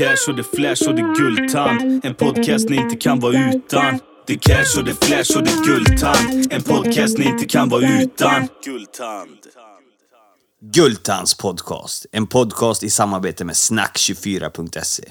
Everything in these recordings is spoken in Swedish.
cash och det flash och det guldtand. En podcast ni inte kan vara utan. Det cash och det flash och det guldtand. En podcast ni inte kan vara utan. Guldtand. Guldtands podcast. En podcast i samarbete med snack24.se.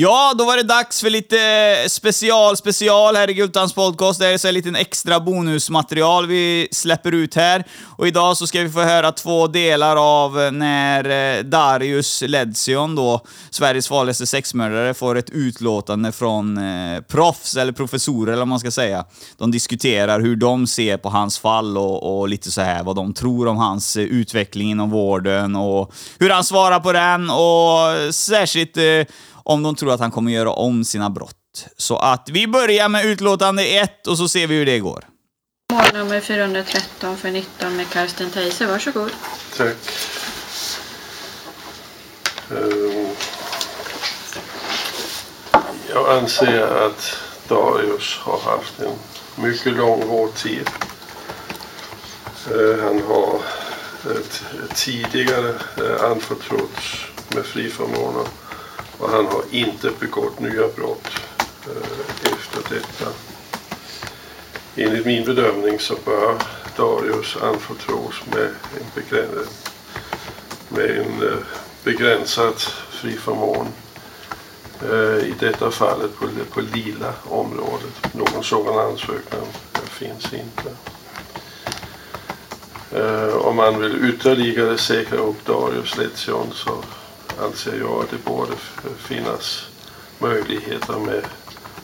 Ja, då var det dags för lite eh, special, special här i Gultans podcast. Det är så här liten extra bonusmaterial vi släpper ut här. Och idag så ska vi få höra två delar av eh, när eh, Darius Ledsion då, Sveriges farligaste sexmördare, får ett utlåtande från eh, proffs, eller professorer eller vad man ska säga. De diskuterar hur de ser på hans fall och, och lite så här vad de tror om hans utveckling inom vården och hur han svarar på den och särskilt eh, om de tror att han kommer göra om sina brott. Så att vi börjar med utlåtande 1 och så ser vi hur det går. Mål nummer 413 för 19 med Karsten Teise. Varsågod. Tack. Ehm, Jag anser att Darius har haft en mycket lång vårdtid. Eh, Han har eh, tidigare eh, anförtrotts med friförmåner och han har inte begått nya brott eh, efter detta. Enligt min bedömning så bör Darius anförtros med en, begränsad, med en eh, begränsad friförmån. Eh, I detta fallet på, på lila området. Någon sådan ansökan finns inte. Om man vill ytterligare säkra upp Darius Letion så Alltså, anser jag att det borde finnas möjligheter med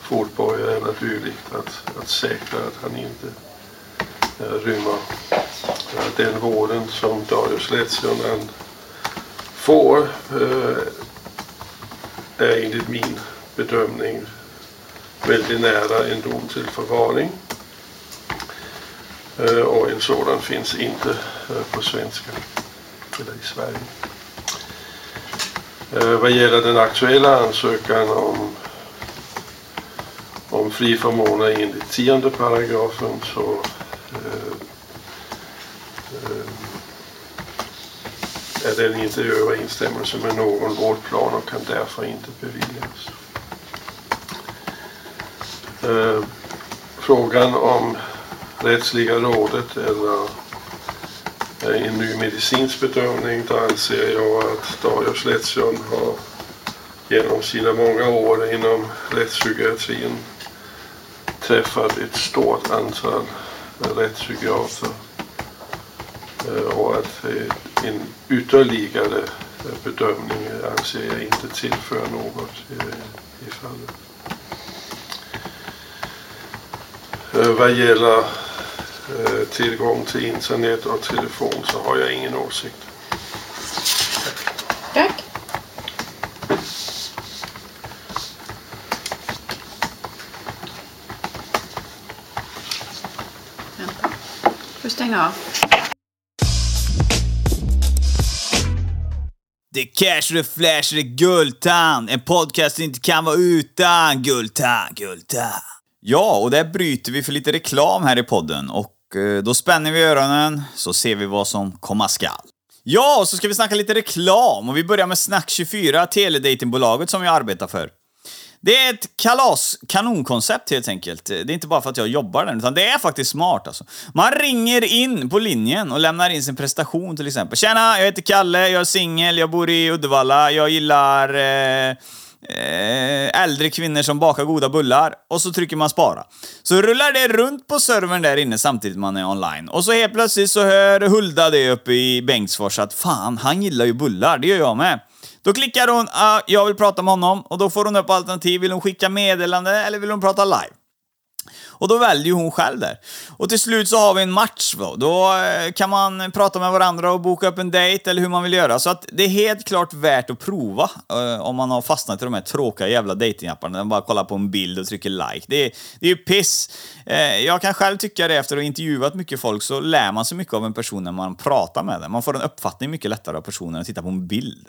fotboja eller dylikt att, att säkra att han inte äh, rymmer. Äh, Den vården som Darius Letionen får äh, är enligt min bedömning väldigt nära en dom till förvaring. Och en sådan finns inte på svenska eller i Sverige. Eh, vad gäller den aktuella ansökan om, om fri förmåner enligt tionde paragrafen så eh, eh, är den inte i överensstämmelse med någon vårdplan och kan därför inte beviljas. Eh, Frågan om rättsliga rådet eller Eh, I en ny medicinsk bedömning där anser jag att Darius Letion har genom sina många år inom rättspsykiatrin träffat ett stort antal rättspsykiater eh, och att en ytterligare eh, bedömning anser jag inte tillför något i fallet. Vad gäller tillgång till internet och telefon så har jag ingen åsikt. Tack. Vänta. Får stänga av. Det är cash, det är flash, det är guldtand. En podcast inte kan vara utan guldtand, guldtand. Ja, och där bryter vi för lite reklam här i podden och eh, Eh, då spänner vi öronen så ser vi vad som komma skall. Ja, och så ska vi snacka lite reklam och vi börjar med Snack24, teledatingbolaget som jag arbetar för. Det är ett kalas, kanonkoncept helt enkelt. Det är inte bara för att jag jobbar där, utan det är faktiskt smart alltså. Man ringer in på linjen och lämnar in sin prestation till exempel. Tjena, jag heter Kalle, jag är singel, jag bor i Uddevalla, jag gillar eh, Eh, äldre kvinnor som bakar goda bullar. Och så trycker man spara. Så rullar det runt på servern där inne samtidigt man är online. Och så helt plötsligt så hör Hulda det uppe i Bengtsfors att fan, han gillar ju bullar, det gör jag med. Då klickar hon ah, “Jag vill prata med honom” och då får hon upp alternativ. Vill hon skicka meddelande eller vill hon prata live? Och då väljer ju hon själv där. Och till slut så har vi en match då. Då eh, kan man prata med varandra och boka upp en dejt eller hur man vill göra. Så att det är helt klart värt att prova eh, om man har fastnat i de här tråkiga jävla datingapparna där man bara kollar på en bild och trycker like. Det är, det är ju piss. Eh, jag kan själv tycka det efter att ha intervjuat mycket folk så lär man sig mycket av en person när man pratar med den. Man får en uppfattning mycket lättare av personen än att titta på en bild.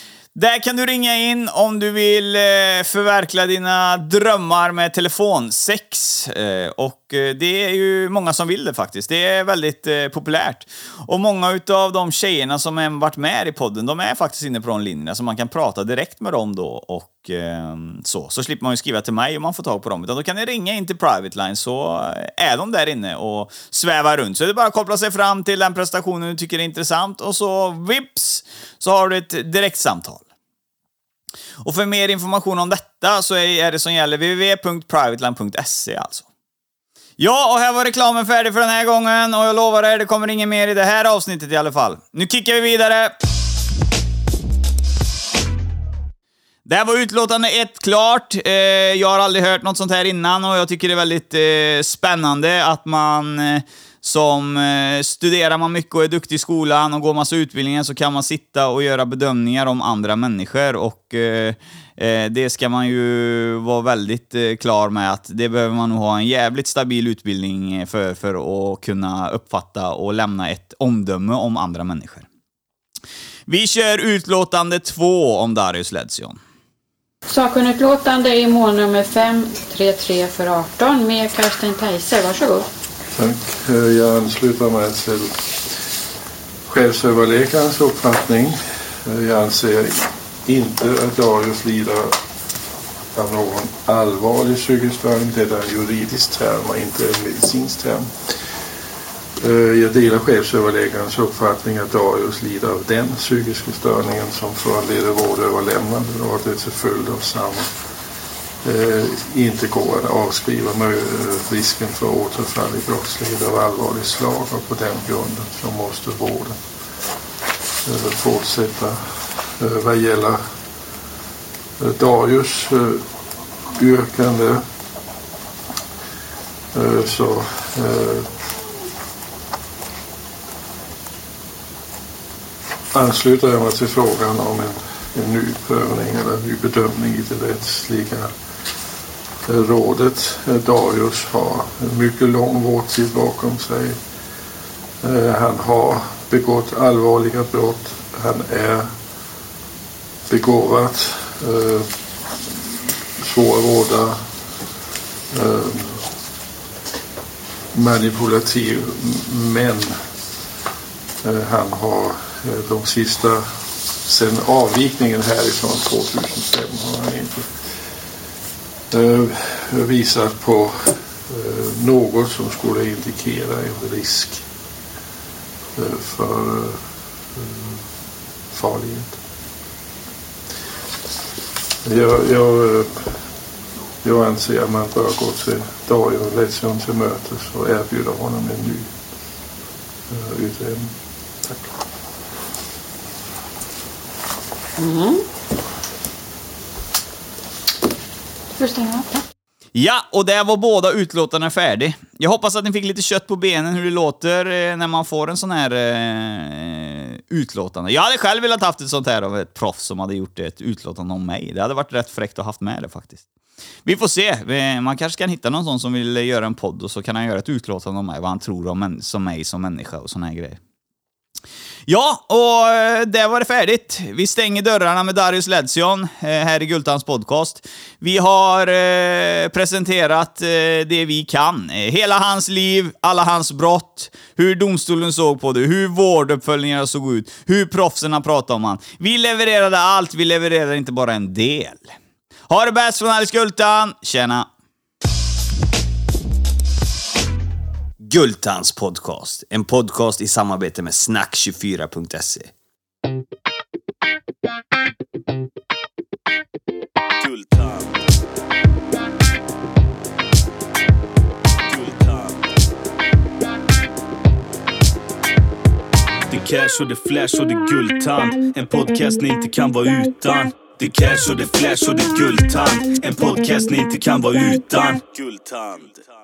Där kan du ringa in om du vill eh, förverkliga dina drömmar med telefonsex. Eh, och eh, det är ju många som vill det faktiskt. Det är väldigt populärt. Och många utav de tjejerna som har varit med i podden, de är faktiskt inne på de linjerna, så man kan prata direkt med dem då och ehm, så. Så slipper man ju skriva till mig om man får tag på dem. Utan då kan ni ringa in till Private Line så är de där inne och svävar runt. Så det är bara att koppla sig fram till den prestationen du tycker är intressant och så vips så har du ett direktsamtal. Och för mer information om detta så är det som gäller www.privateland.se alltså. Ja, och här var reklamen färdig för den här gången och jag lovar er, det kommer inget mer i det här avsnittet i alla fall. Nu kickar vi vidare! Det här var utlåtande ett klart. Eh, jag har aldrig hört något sånt här innan och jag tycker det är väldigt eh, spännande att man eh, som eh, studerar man mycket och är duktig i skolan och går massa utbildningar så kan man sitta och göra bedömningar om andra människor och eh, eh, det ska man ju vara väldigt eh, klar med att det behöver man nog ha en jävligt stabil utbildning eh, för, för att kunna uppfatta och lämna ett omdöme om andra människor. Vi kör utlåtande två om Darius Ledsion. Sakkunnigutlåtande i mål nummer 533 för 18 med Karsten Teise. Varsågod. Tack. Eh, jag ansluter mig till chefsöverläkarens uppfattning. Eh, jag anser inte att Darius lider av någon allvarlig psykisk störning. Det är en juridisk term och inte en medicinsk term. Eh, jag delar chefsöverläkarens uppfattning att Darius lider av den psykiska störningen som föranleder vårdöverlämnande och att det till följd av samma Eh, inte går att avskriva med, risken för återfall i brottslighet av allvarligt slag och på den grunden så måste vården fortsätta. Eh, vad gäller eh, Darius yrkande så ansluter jag mig till frågan om en, en ny prövning eller en ny bedömning i det rättsliga rådet. Eh, Darius har en mycket lång vårdtid bakom sig. Eh, han har begått allvarliga brott. Han är begåvad, eh, svår att eh, manipulativ men han har de sista, sen avvikningen härifrån 2005 har han inte visar eh, visat på eh, något som skulle indikera en risk eh, för farlighet. Jag, jag, jag anser att man bör gå till Dario Lesion till mötes och erbjuda honom en ny utredning. Tack. Ska du stänga av? Ja. Och där var båda utlåtarna färdig. Jag hoppas att ni fick lite kött på benen hur det låter eh, när man får en sån här eh, utlåtande. Jag hade själv velat haft ett sånt här av ett proffs som hade gjort ett utlåtande om mig. Det hade varit rätt fräckt att haft med det faktiskt. Vi får se. Man kanske kan hitta någon sån som vill eh, göra en podd och så kan han göra ett utlåtande om mig, vad han tror om som mig som människa och såna här grejer. Ja, och eh, där var det färdigt. Vi stänger dörrarna med Darius Ledsion eh, här i Gultans podcast. Vi har eh, presenterat det vi kan. Hela hans liv, alla hans brott, hur domstolen såg på det, hur vårduppföljningarna såg ut, hur proffsen pratade om han. Vi levererade allt, vi levererade inte bara en del. Ha det bäst från Alice Gultan. Tjena! Gultans podcast. En podcast i samarbete med snack24.se. Gultan. Det är cash och det är flash och det är Gultan. En podcast ni inte kan vara utan. Det cash och det flash och det är En podcast ni inte kan vara utan. Gultand.